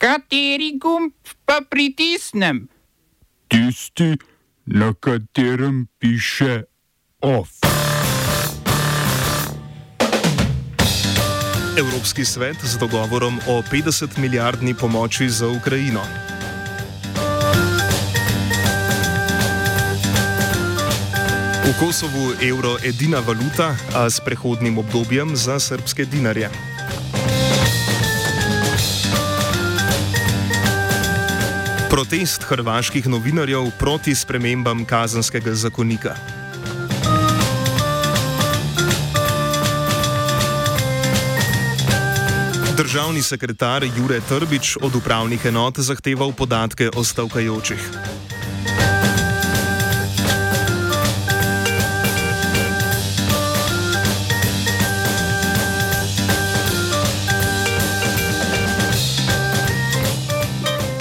Kateri gumb pa pritisnem? Tisti, na katerem piše OF. Evropski svet z dogovorom o 50 milijardni pomoči za Ukrajino. V Kosovu evro edina valuta, a s prehodnim obdobjem za srpske dinarje. Protest hrvaških novinarjev proti spremembam kazenskega zakonika. Državni sekretar Jure Trbič od upravnih enot zahteval podatke o stavkajočih.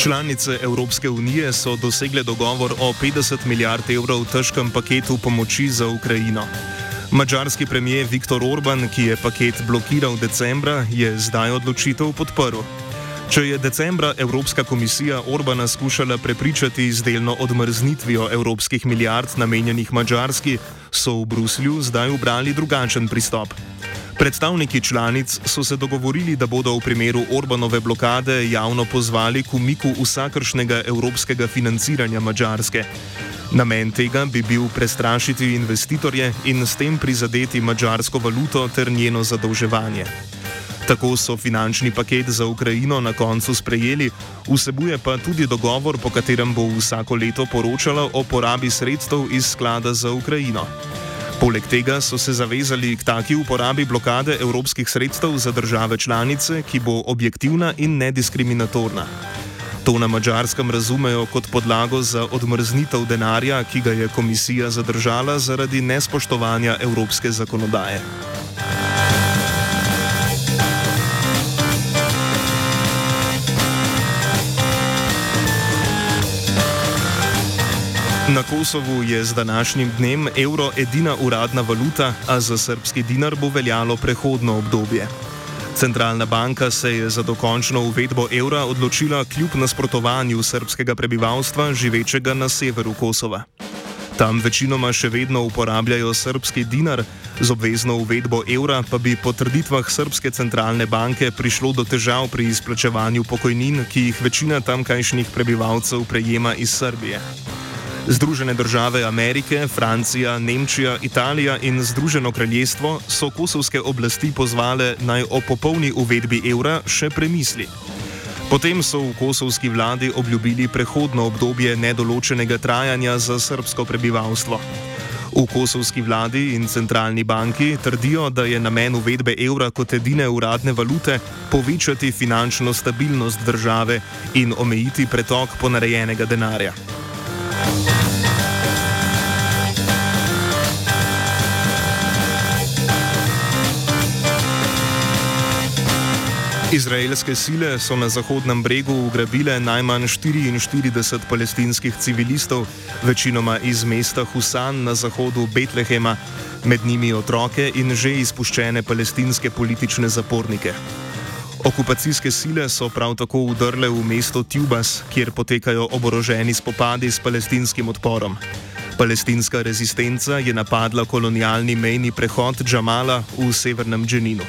Članice Evropske unije so dosegle dogovor o 50 milijard evrov težkem paketu pomoči za Ukrajino. Mačarski premijer Viktor Orban, ki je paket blokiral decembra, je zdaj odločitev podprl. Če je decembra Evropska komisija Orbana skušala prepričati z delno odmrznitvijo evropskih milijard namenjenih Mačarski, so v Bruslju zdaj ubrali drugačen pristop. Predstavniki članic so se dogovorili, da bodo v primeru Orbanove blokade javno pozvali k umiku vsakršnega evropskega financiranja Mačarske. Namen tega bi bil prestrašiti investitorje in s tem prizadeti mačarsko valuto ter njeno zadolževanje. Tako so finančni paket za Ukrajino na koncu sprejeli, vsebuje pa tudi dogovor, po katerem bo vsako leto poročalo o porabi sredstev iz sklada za Ukrajino. Poleg tega so se zavezali k taki uporabi blokade evropskih sredstev za države članice, ki bo objektivna in nediskriminatorna. To na mačarskem razumejo kot podlago za odmrznitev denarja, ki ga je komisija zadržala zaradi nespoštovanja evropske zakonodaje. Na Kosovu je z današnjim dnem evro edina uradna valuta, a za srpski dinar bo veljalo prehodno obdobje. Centralna banka se je za dokončno uvedbo evra odločila kljub nasprotovanju srpskega prebivalstva živečega na severu Kosova. Tam večinoma še vedno uporabljajo srpski dinar, z obvezno uvedbo evra pa bi po trditvah Srpske centralne banke prišlo do težav pri izplačevanju pokojnin, ki jih večina tamkajšnjih prebivalcev prejema iz Srbije. Združene države Amerike, Francija, Nemčija, Italija in Združeno kraljestvo so kosovske oblasti pozvale naj o popolni uvedbi evra še premisli. Potem so v kosovski vladi obljubili prehodno obdobje nedoločenega trajanja za srpsko prebivalstvo. V kosovski vladi in centralni banki trdijo, da je namen uvedbe evra kot edine uradne valute povečati finančno stabilnost države in omejiti pretok ponarejenega denarja. Izraelske sile so na Zahodnem bregu ugrabile najmanj 44 palestinskih civilistov, večinoma iz mesta Husan na zahodu Betlehema, med njimi otroke in že izpuščene palestinske politične zapornike. Okupacijske sile so prav tako udrle v mesto Tubas, kjer potekajo oboroženi spopadi s palestinskim odporom. Palestinska rezistenca je napadla kolonialni mejni prehod Džamala v severnem Dženinu.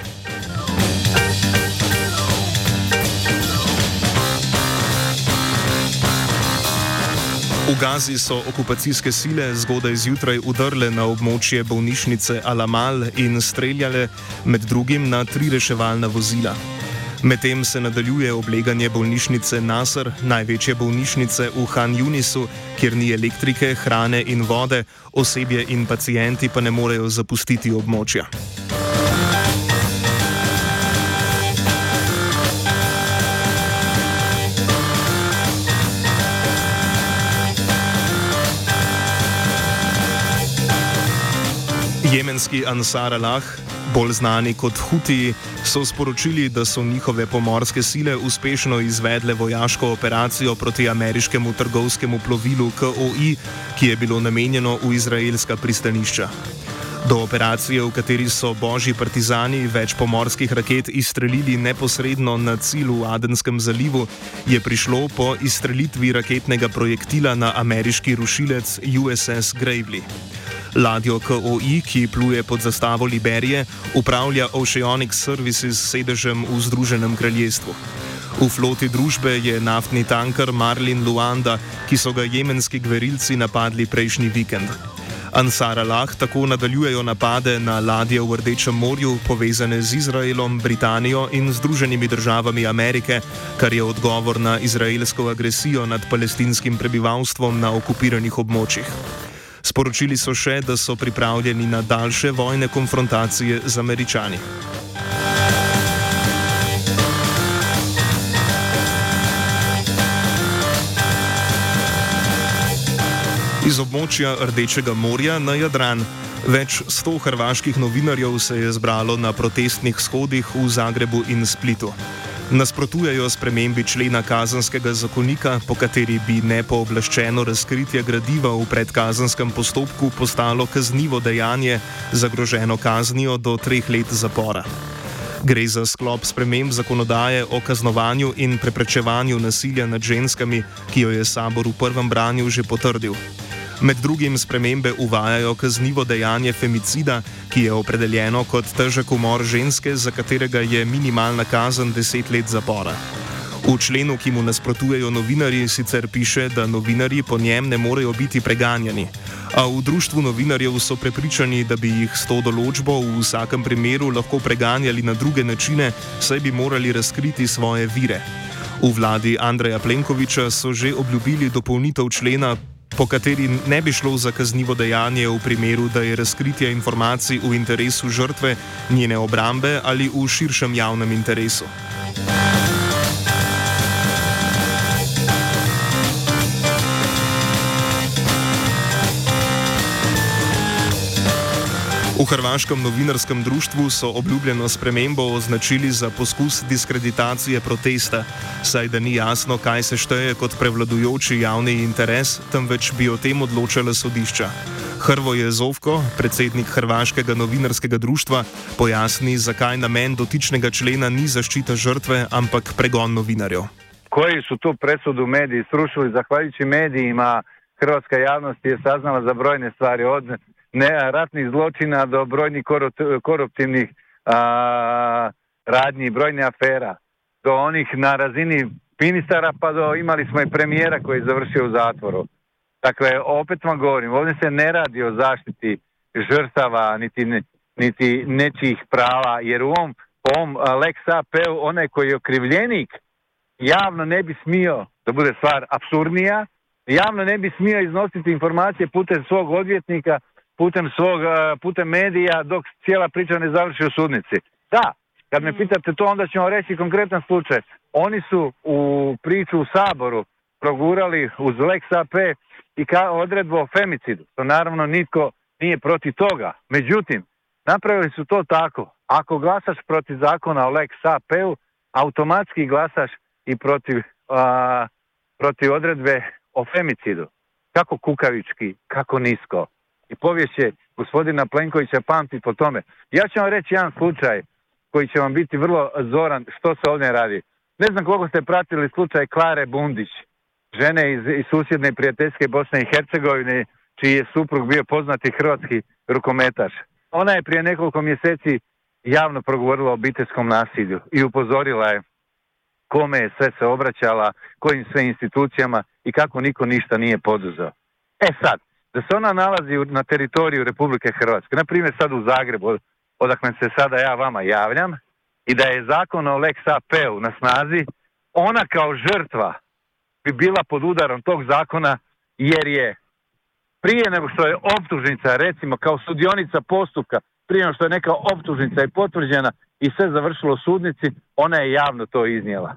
V Gazi so okupacijske sile zgodaj zjutraj udrle na območje bolnišnice Alamal in streljale med drugim na tri reševalna vozila. Medtem se nadaljuje obleganje bolnišnice Nasr, največje bolnišnice v Han Junisu, kjer ni elektrike, hrane in vode, osebje in pacijenti pa ne morejo zapustiti območja. Jemenski Ansar Allah, bolj znani kot Huti, so sporočili, da so njihove pomorske sile uspešno izvedle vojaško operacijo proti ameriškemu trgovskemu plovilu KOI, ki je bilo namenjeno v izraelska pristanišča. Do operacije, v kateri so božji partizani več pomorskih raket izstrelili neposredno na cilj v Adenskem zalivu, je prišlo po izstrelitvi raketnega projektila na ameriški rušilec USS Gravely. Ladjo KOI, ki pluje pod zastavo Liberije, upravlja Oceanic Services s sedežem v Združenem kraljestvu. V floti družbe je naftni tanker Marlin Luanda, ki so ga jemenski gverilci napadli prejšnji vikend. Ansar Allah tako nadaljujejo napade na ladje v Rdečem morju, povezane z Izraelom, Britanijo in Združenimi državami Amerike, kar je odgovor na izraelsko agresijo nad palestinskim prebivalstvom na okupiranih območjih. Sporočili so še, da so pripravljeni na daljše vojne konfrontacije z američani. Iz območja Rdečega morja na Jadran. Več sto hrvaških novinarjev se je zbralo na protestnih shodih v Zagrebu in Splitu. Nasprotujejo spremembi člena kazanskega zakonika, po kateri bi nepooblaščeno razkritje gradiva v predkazenskem postopku postalo kaznivo dejanje, zagroženo kaznijo do treh let zapora. Gre za sklop sprememb zakonodaje o kaznovanju in preprečevanju nasilja nad ženskami, ki jo je sabor v prvem branju že potrdil. Med drugim spremembe uvajajo kaznivo dejanje femicida, ki je opredeljeno kot težek umor ženske, za katerega je minimalna kazen 10 let zapora. V členu, ki mu nasprotujejo novinarji, sicer piše, da novinarji po njem ne morejo biti preganjani. A v društvu novinarjev so prepričani, da bi jih s to določbo v vsakem primeru lahko preganjali na druge načine, saj bi morali razkriti svoje vire. V vladi Andreja Plenkoviča so že obljubili dopolnitev člena, po kateri ne bi šlo za kaznivo dejanje v primeru, da je razkritje informacij v interesu žrtve, njene obrambe ali v širšem javnem interesu. V Hrvaškem novinarskem društvu so obljubljeno spremembo označili za poskus diskreditacije protesta, saj da ni jasno, kaj se šteje kot prevladujoči javni interes, temveč bi o tem odločala sodišča. Hrvo je Zovko, predsednik Hrvaškega novinarskega društva, pojasni, zakaj namen dotičnega člena ni zaščita žrtve, ampak pregon novinarjev. Koji su tu presudu mediji srušili, zahvaljujući medijima, hrvatska javnost je saznala za brojne stvari od ne, ratnih zločina do brojnih koruptivnih radnji, brojnih afera, do onih na razini ministara pa do imali smo i premijera koji je završio u zatvoru. Dakle, opet vam govorim, ovdje se ne radi o zaštiti žrtava niti, niti nečijih prava, jer u ovom, ovom Lex AP onaj koji je okrivljenik javno ne bi smio, da bude stvar absurdnija, javno ne bi smio iznositi informacije putem svog odvjetnika putem svog, eh, putem medija dok cijela priča ne završi u sudnici. Da, kad me mm. pitate to onda ćemo reći konkretan slučaj. Oni su u priču u Saboru progurali uz Lex AP i ka odredbu o femicidu. To naravno nitko nije protiv toga. Međutim, napravili su to tako. Ako glasaš protiv zakona o Lex AP-u, automatski glasaš i protiv, protiv odredbe o femicidu. Kako kukavički, kako nisko i povijest će gospodina Plenkovića pamti po tome. Ja ću vam reći jedan slučaj koji će vam biti vrlo zoran što se ovdje radi. Ne znam koliko ste pratili slučaj Klare Bundić, žene iz, iz susjedne prijateljske Bosne i Hercegovine, čiji je suprug bio poznati hrvatski rukometaš. Ona je prije nekoliko mjeseci javno progovorila o obiteljskom nasilju i upozorila je kome je sve se obraćala, kojim sve institucijama i kako niko ništa nije poduzeo. E sad, da se ona nalazi na teritoriju Republike Hrvatske, na primjer sad u Zagrebu, odakle se sada ja vama javljam, i da je zakon o Lex AP-u na snazi, ona kao žrtva bi bila pod udarom tog zakona jer je prije nego što je optužnica, recimo kao sudionica postupka, prije nego što je neka optužnica i potvrđena i sve završilo u sudnici, ona je javno to iznijela.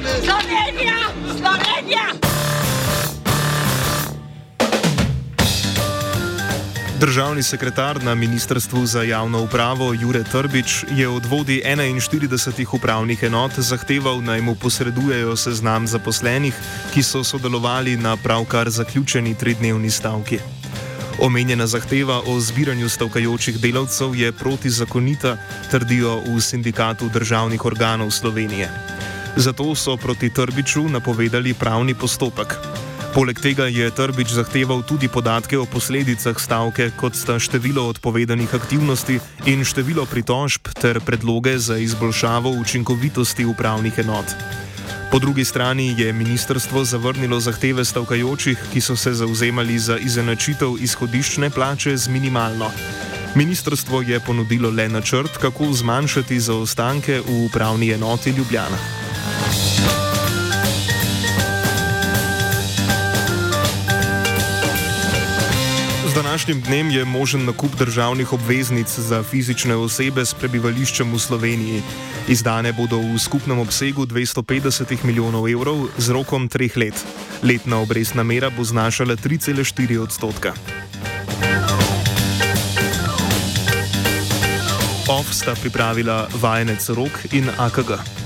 Slovenija, Slovenija, Slovenija. Državni sekretar na Ministrstvu za javno upravo Jure Trbič je od vodi 41 upravnih enot zahteval naj mu posredujejo seznam zaposlenih, ki so sodelovali na pravkar zaključeni tridnevni stavki. Omenjena zahteva o zbiranju stavkajočih delavcev je protizakonita, trdijo v sindikatu državnih organov Slovenije. Zato so proti Trbiču napovedali pravni postopek. Poleg tega je Trbič zahteval tudi podatke o posledicah stavke, kot sta število odpovedanih aktivnosti in število pritožb ter predloge za izboljšavo učinkovitosti upravnih enot. Po drugi strani je ministrstvo zavrnilo zahteve stavkajočih, ki so se zauzemali za izenačitev izhodiščne plače z minimalno. Ministrstvo je ponudilo le načrt, kako zmanjšati zaostanke v upravni enoti Ljubljana. Današnjim dnem je možen nakup državnih obveznic za fizične osebe s prebivališčem v Sloveniji. Izdane bodo v skupnem obsegu 250 milijonov evrov z rokom treh let. Letna obrestna mera bo znašala 3,4 odstotka. OF sta pripravila vajenec Rok in AKG.